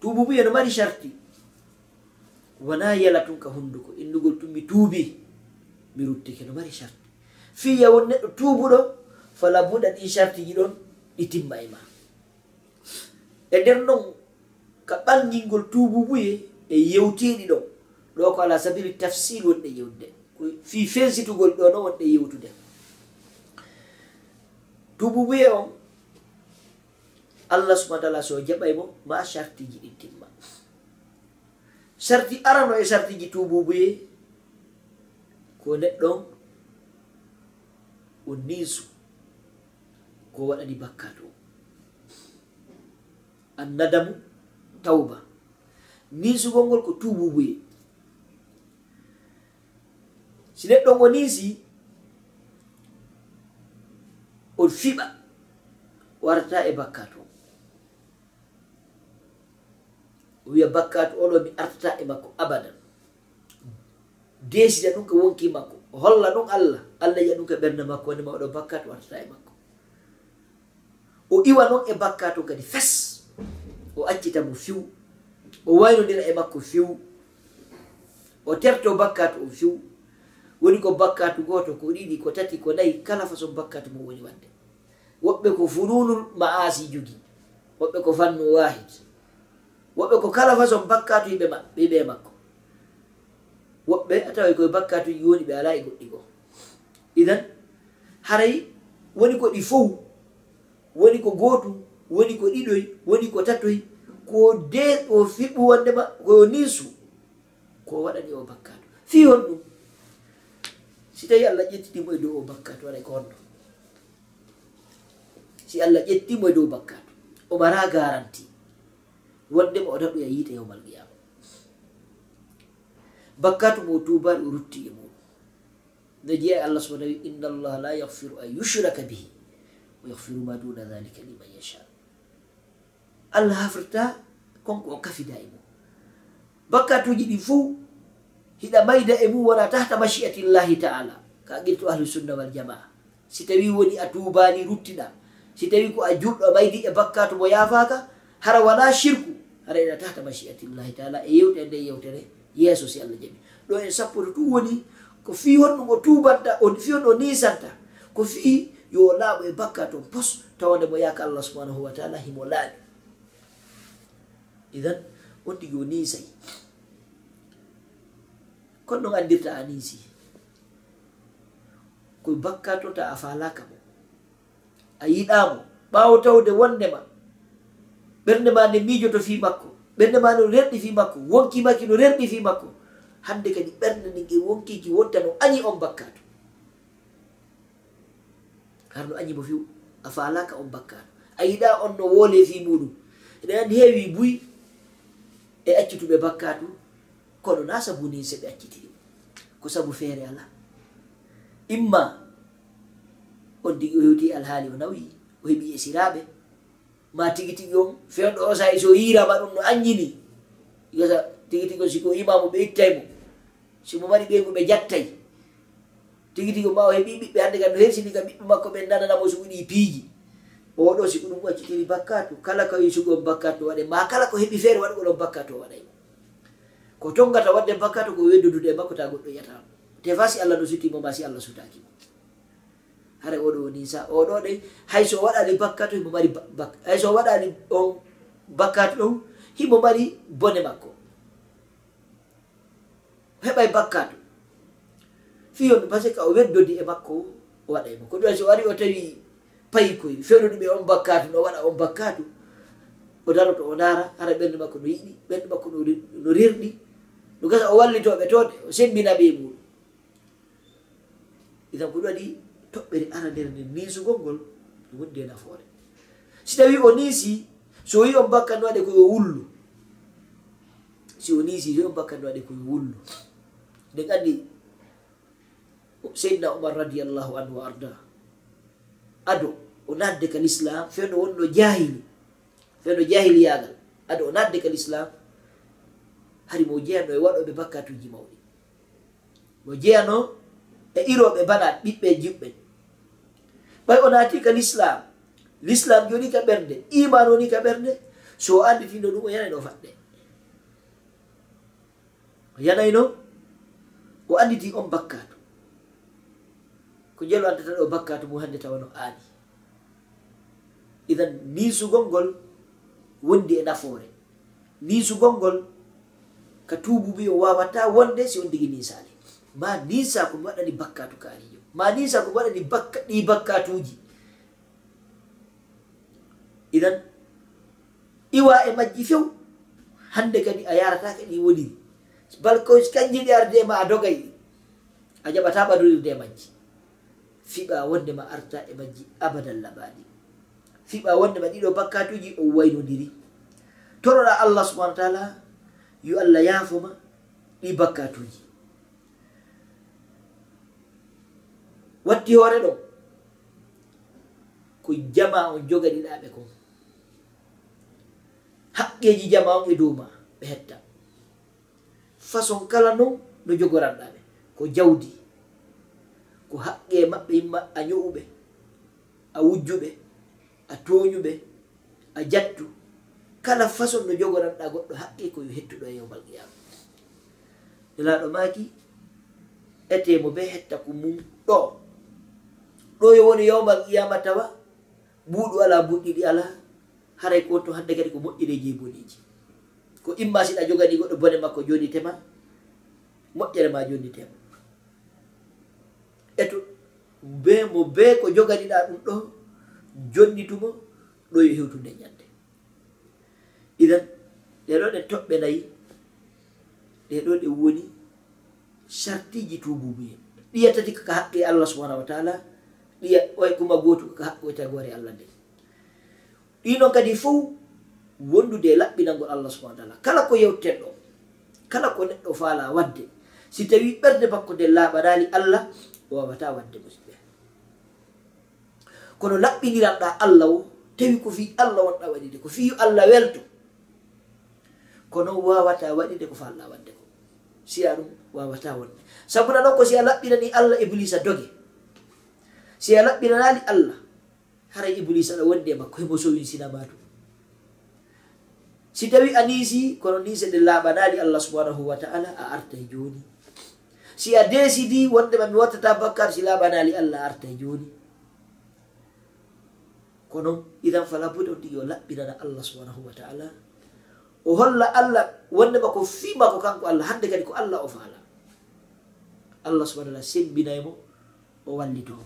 tuubu tuububu eno mari charti wona yala tun ka hunduko innugol tun mi tuubi mi ruttike no mari charti fiya won neɗɗo tuubuɗo fala buɗa ɗi charti ji ɗon ɗi timma e ma. E nder non ka ɓangilngol tuubu buye e yewtiɗi ɗo ɗo ko ala sabili tafsil wonɗe yewtude fi fensitugol ɗo no wonɗe yewtude. Tuubu buye on allah subahana taala so jaɓay mo ma chartiji ɗi timma. Sarti arano e sartiji tububuye ko neɗɗon o niisu ko waɗani bakkato annadamu tawba. Niisugol ngol ko tububuye si neɗɗon o niisi on fiɓa warata e bakkato o wiya bakkatu oɗo mi artata e makko abadan. Desida ɗum ko wonki makko. Holla ɗum allah. Allah yiya ɗum ko ɓernde makko wonima oɗo bakkatu artata e makko. O iwa noon e bakkatu kadi fes. O accita mo fiw. O waynodira e makko fiw. O terto bakkatu o fiw. Woni ko bakkatu goto ko ɗiɗi ko tati ko nayi. Kala façon bakkatu mo woni wadde. Woɓɓe ko fununul ma asi jogi. Woɓɓe ko fannu wahid woɓɓe ko kala façon bakkatu yiɓe maɓɓe ɓe makko. Woɓɓe a tawa koye bakkatu yi woni ɓe ala e goɗɗi goo idan haray woni ko ɗi fow woni ko gootu woni ko ɗiɗoy woni ko tatoy ko de o fiɓɓu wondema koyo nisu ko waɗani o bakkatu. Fi hon ɗum. Si tawi allah ƴettitimo e dow o bakkatu waɗa ko honno. Si allah ƴettimo e dow bakkatu o mara garanti wonde mo o tan ɗum e yiite yewmal qiyama. Bakkatu mo tubaɗo o rutti e muɗum. Nde jeeya e allah subahana wi inna allaha la yahfiru an yushraka bihi o yahfiru ma duna dhalika liman yasha allah hafrata konko o kafida e mum. Bakkatuji ɗi fuu hiɗa mayda e mum wona tahta machiati llahi taala. Ka guirto ahlu sunna wal jamaa. Si tawi woni a tubani ruttiɗa si tawi ko a julɗo maydi e bakkatu mo yafaka hara wala shirku ara ena tahta machiatillahi taala e yewte nde yewtere yeeso si allah jaɓi. Ɗo en sappoto ɗum woni ko fi honɗum o tubanta o fi honɗo nisanta ko fi yo laaɓo e bakka toon pos tawande mo yaka allah subhanahu wa taala himo laaɓi. Idan on tigi o nisay kon ɗon andirta a nisi koye bakka to ta a falaka mo a yiɗamo ɓawo tawde wondema ɓernde ma nde miijoto fi makko. Ɓernde ma no renɗi fi makko. Wonki maki no renɗi fi makko. Hande kadi ɓernde ndi e wonkiki wonta no añi on bakkaɗo har no añi mo fiw a falaka on bakkaɗo a yiɗa on no woole fi muɗum ene andi heewi buy e accituɓe bakkatu kono na sabu ni se ɓe acciti ɗum. Ko sabu feere ala imma on digi o hewti alhaali o nawi o heeɓi e siraɓe ma tigi tigi on fewɗo o sahi so yirama ɗum no anjini gasa tigi tigi on siko imamu ɓe ittay mo. Simo mari ɓeygu ɓe jattay. Tigi tigi ma o heeɓi ɓiɓɓe hande kam no hersini kam ɓiɓɓe makko ɓe nananamo so suguɗi piiji. Oɗo siko ɗum waccitiri bakkatu. Kala ko sugo on bakkatu waɗe. Ma kala ko heeɓi feere waɗ oɗon bakkatu o waɗay ko tongata wadde bakkatu ko weddudude e makko ta goɗɗo yiyata te fa si allah no sutimo ma si allah sutaki hara oɗo nisa. Oɗo ɗe hayso waɗani bakkatu himo mari hayso waɗani on bakkatu ɗon himo mari bone makko. Heɓay bakkatu. Fiyon par ce que o weddodi e makko o waɗa ko ɗum so wari o tawi payi koy fewno e on bakkatu no waɗa on bakkatu o daroto o ndaara hara ɓernde makko no yiɗi ɓernde makko no rirɗi. Ɗum gasa o wallitoɓe toode o sembinaɓe e muɗum. Itan ko ɗum waɗi toɓɓere nder nde niisugol ngol wondi e nafoore. Si tawi o niisi so wi on bakkan no waɗe koye wullu. Si o niisi so wi on bakkan no waɗe koye wullu. Nden anndi seydna omar radiallahu anhu wa arda ado o nadde kal islam fewno wonno jahili fewno jahiliyagal ado o nadde kal islam hari mo jeyano e waɗoɓe bakkatuji mawɗi. Mo jeyano e iroɓe bana ɓiɓɓe juɓɓen ɓay o naati ka l'islam. L'islam joni ka ɓerde iman woni ka ɓerde so o anditino ɗum o yanay no faɗɗe. O yanayno o anditi on bakkatu ko jelo andata ɗo bakkatu mum hannde tawano aani. Idan nisugol ngol wondi e nafoore. Nisugol ngol ka tububi o wawata wonde si on digi nisali ma nisa ko mi waɗani bakkatu kaarijo. Ma nisa ko mi bakka ɗi bakkatuji idan iwa e majji few hande kadi a yarataka ɗi woniri bal ko kanji ɗi arde ma a dogay a jaɓata ɓadurirde e majji. Fiɓa wonde ma arta e majji abadan laɓaɗi fiɓa wonde ma ɗiɗo bakkatuji o waynodiri. Toroɗa allah subahana wa taala yo allah yaafoma ɗi bakkatuji watti hoore ɗo. Ko jama on jogaɗiɗaɓe kon haqqeji jama on e dowma ɓe hetta. Façon kala non no jogoranɗaɓe. Ko jawdi ko haqqe maɓɓe yimma a ño'uɓe a wujjuɓe a toñuɓe a jattu. Kala façon no jogoranɗa goɗɗo haqqe koyo hettuɗo e yowmal qiyama. Nelaɗo maki ete mo be hetta ko mum ɗo. ɗo yo woni yawmal qiyama tawa ɓuuɗu ala buɗɗiɗi ala haray ko to hande kadi ko moƴƴiri je ko imma siɗa jogani goɗɗo bone makko jonitema moƴƴere ma jonitema e to be mo be ko joganiɗa ɗum ɗo jonnitumo ɗo yo hewtude ñande idan ɗeɗo ɗe toɓɓe nayi ɗeɗo ɗe woni sartiji tububu en ɗiyatati ka haqqe allah subhanahu wa taala ɗiya oye kuma gootu ka haɓɓoyta e gore allah nde. Ɗinon kadi fof wondude e allah subahana taala. Kala ko yewten ɗo kala ko neɗɗo faala wadde. Si tawi ɓerde makko nde laaɓanali allah o wawata wadde musidɓe. Kono laɓɓiniranɗa allah o tawi ko fi allah wonɗa waɗide ko fiyo allah welto kono wawata waɗide ko faalla wadde ko. Si a ɗum wawata wonde. Sabuna noon ko si a laɓɓinani allah iblisa doge. si a laɓɓinanali allah. Hara iblis aɗa wonde makko hebo soyinsinamatu si tawi a niisi kono niise ɗe laaɓanali allah subhanahu wa taala a artay e joni si a desidi wondema mi wattata bakkar si laaɓanali allah arta e joni kono idan fala bude on tigi o laɓɓinana allah subhanahu wa taala. O holla allah wondema ko fima ko kanko allah hande kadi ko allah o faala. Allah subahana taala sembinaymo o wallitoo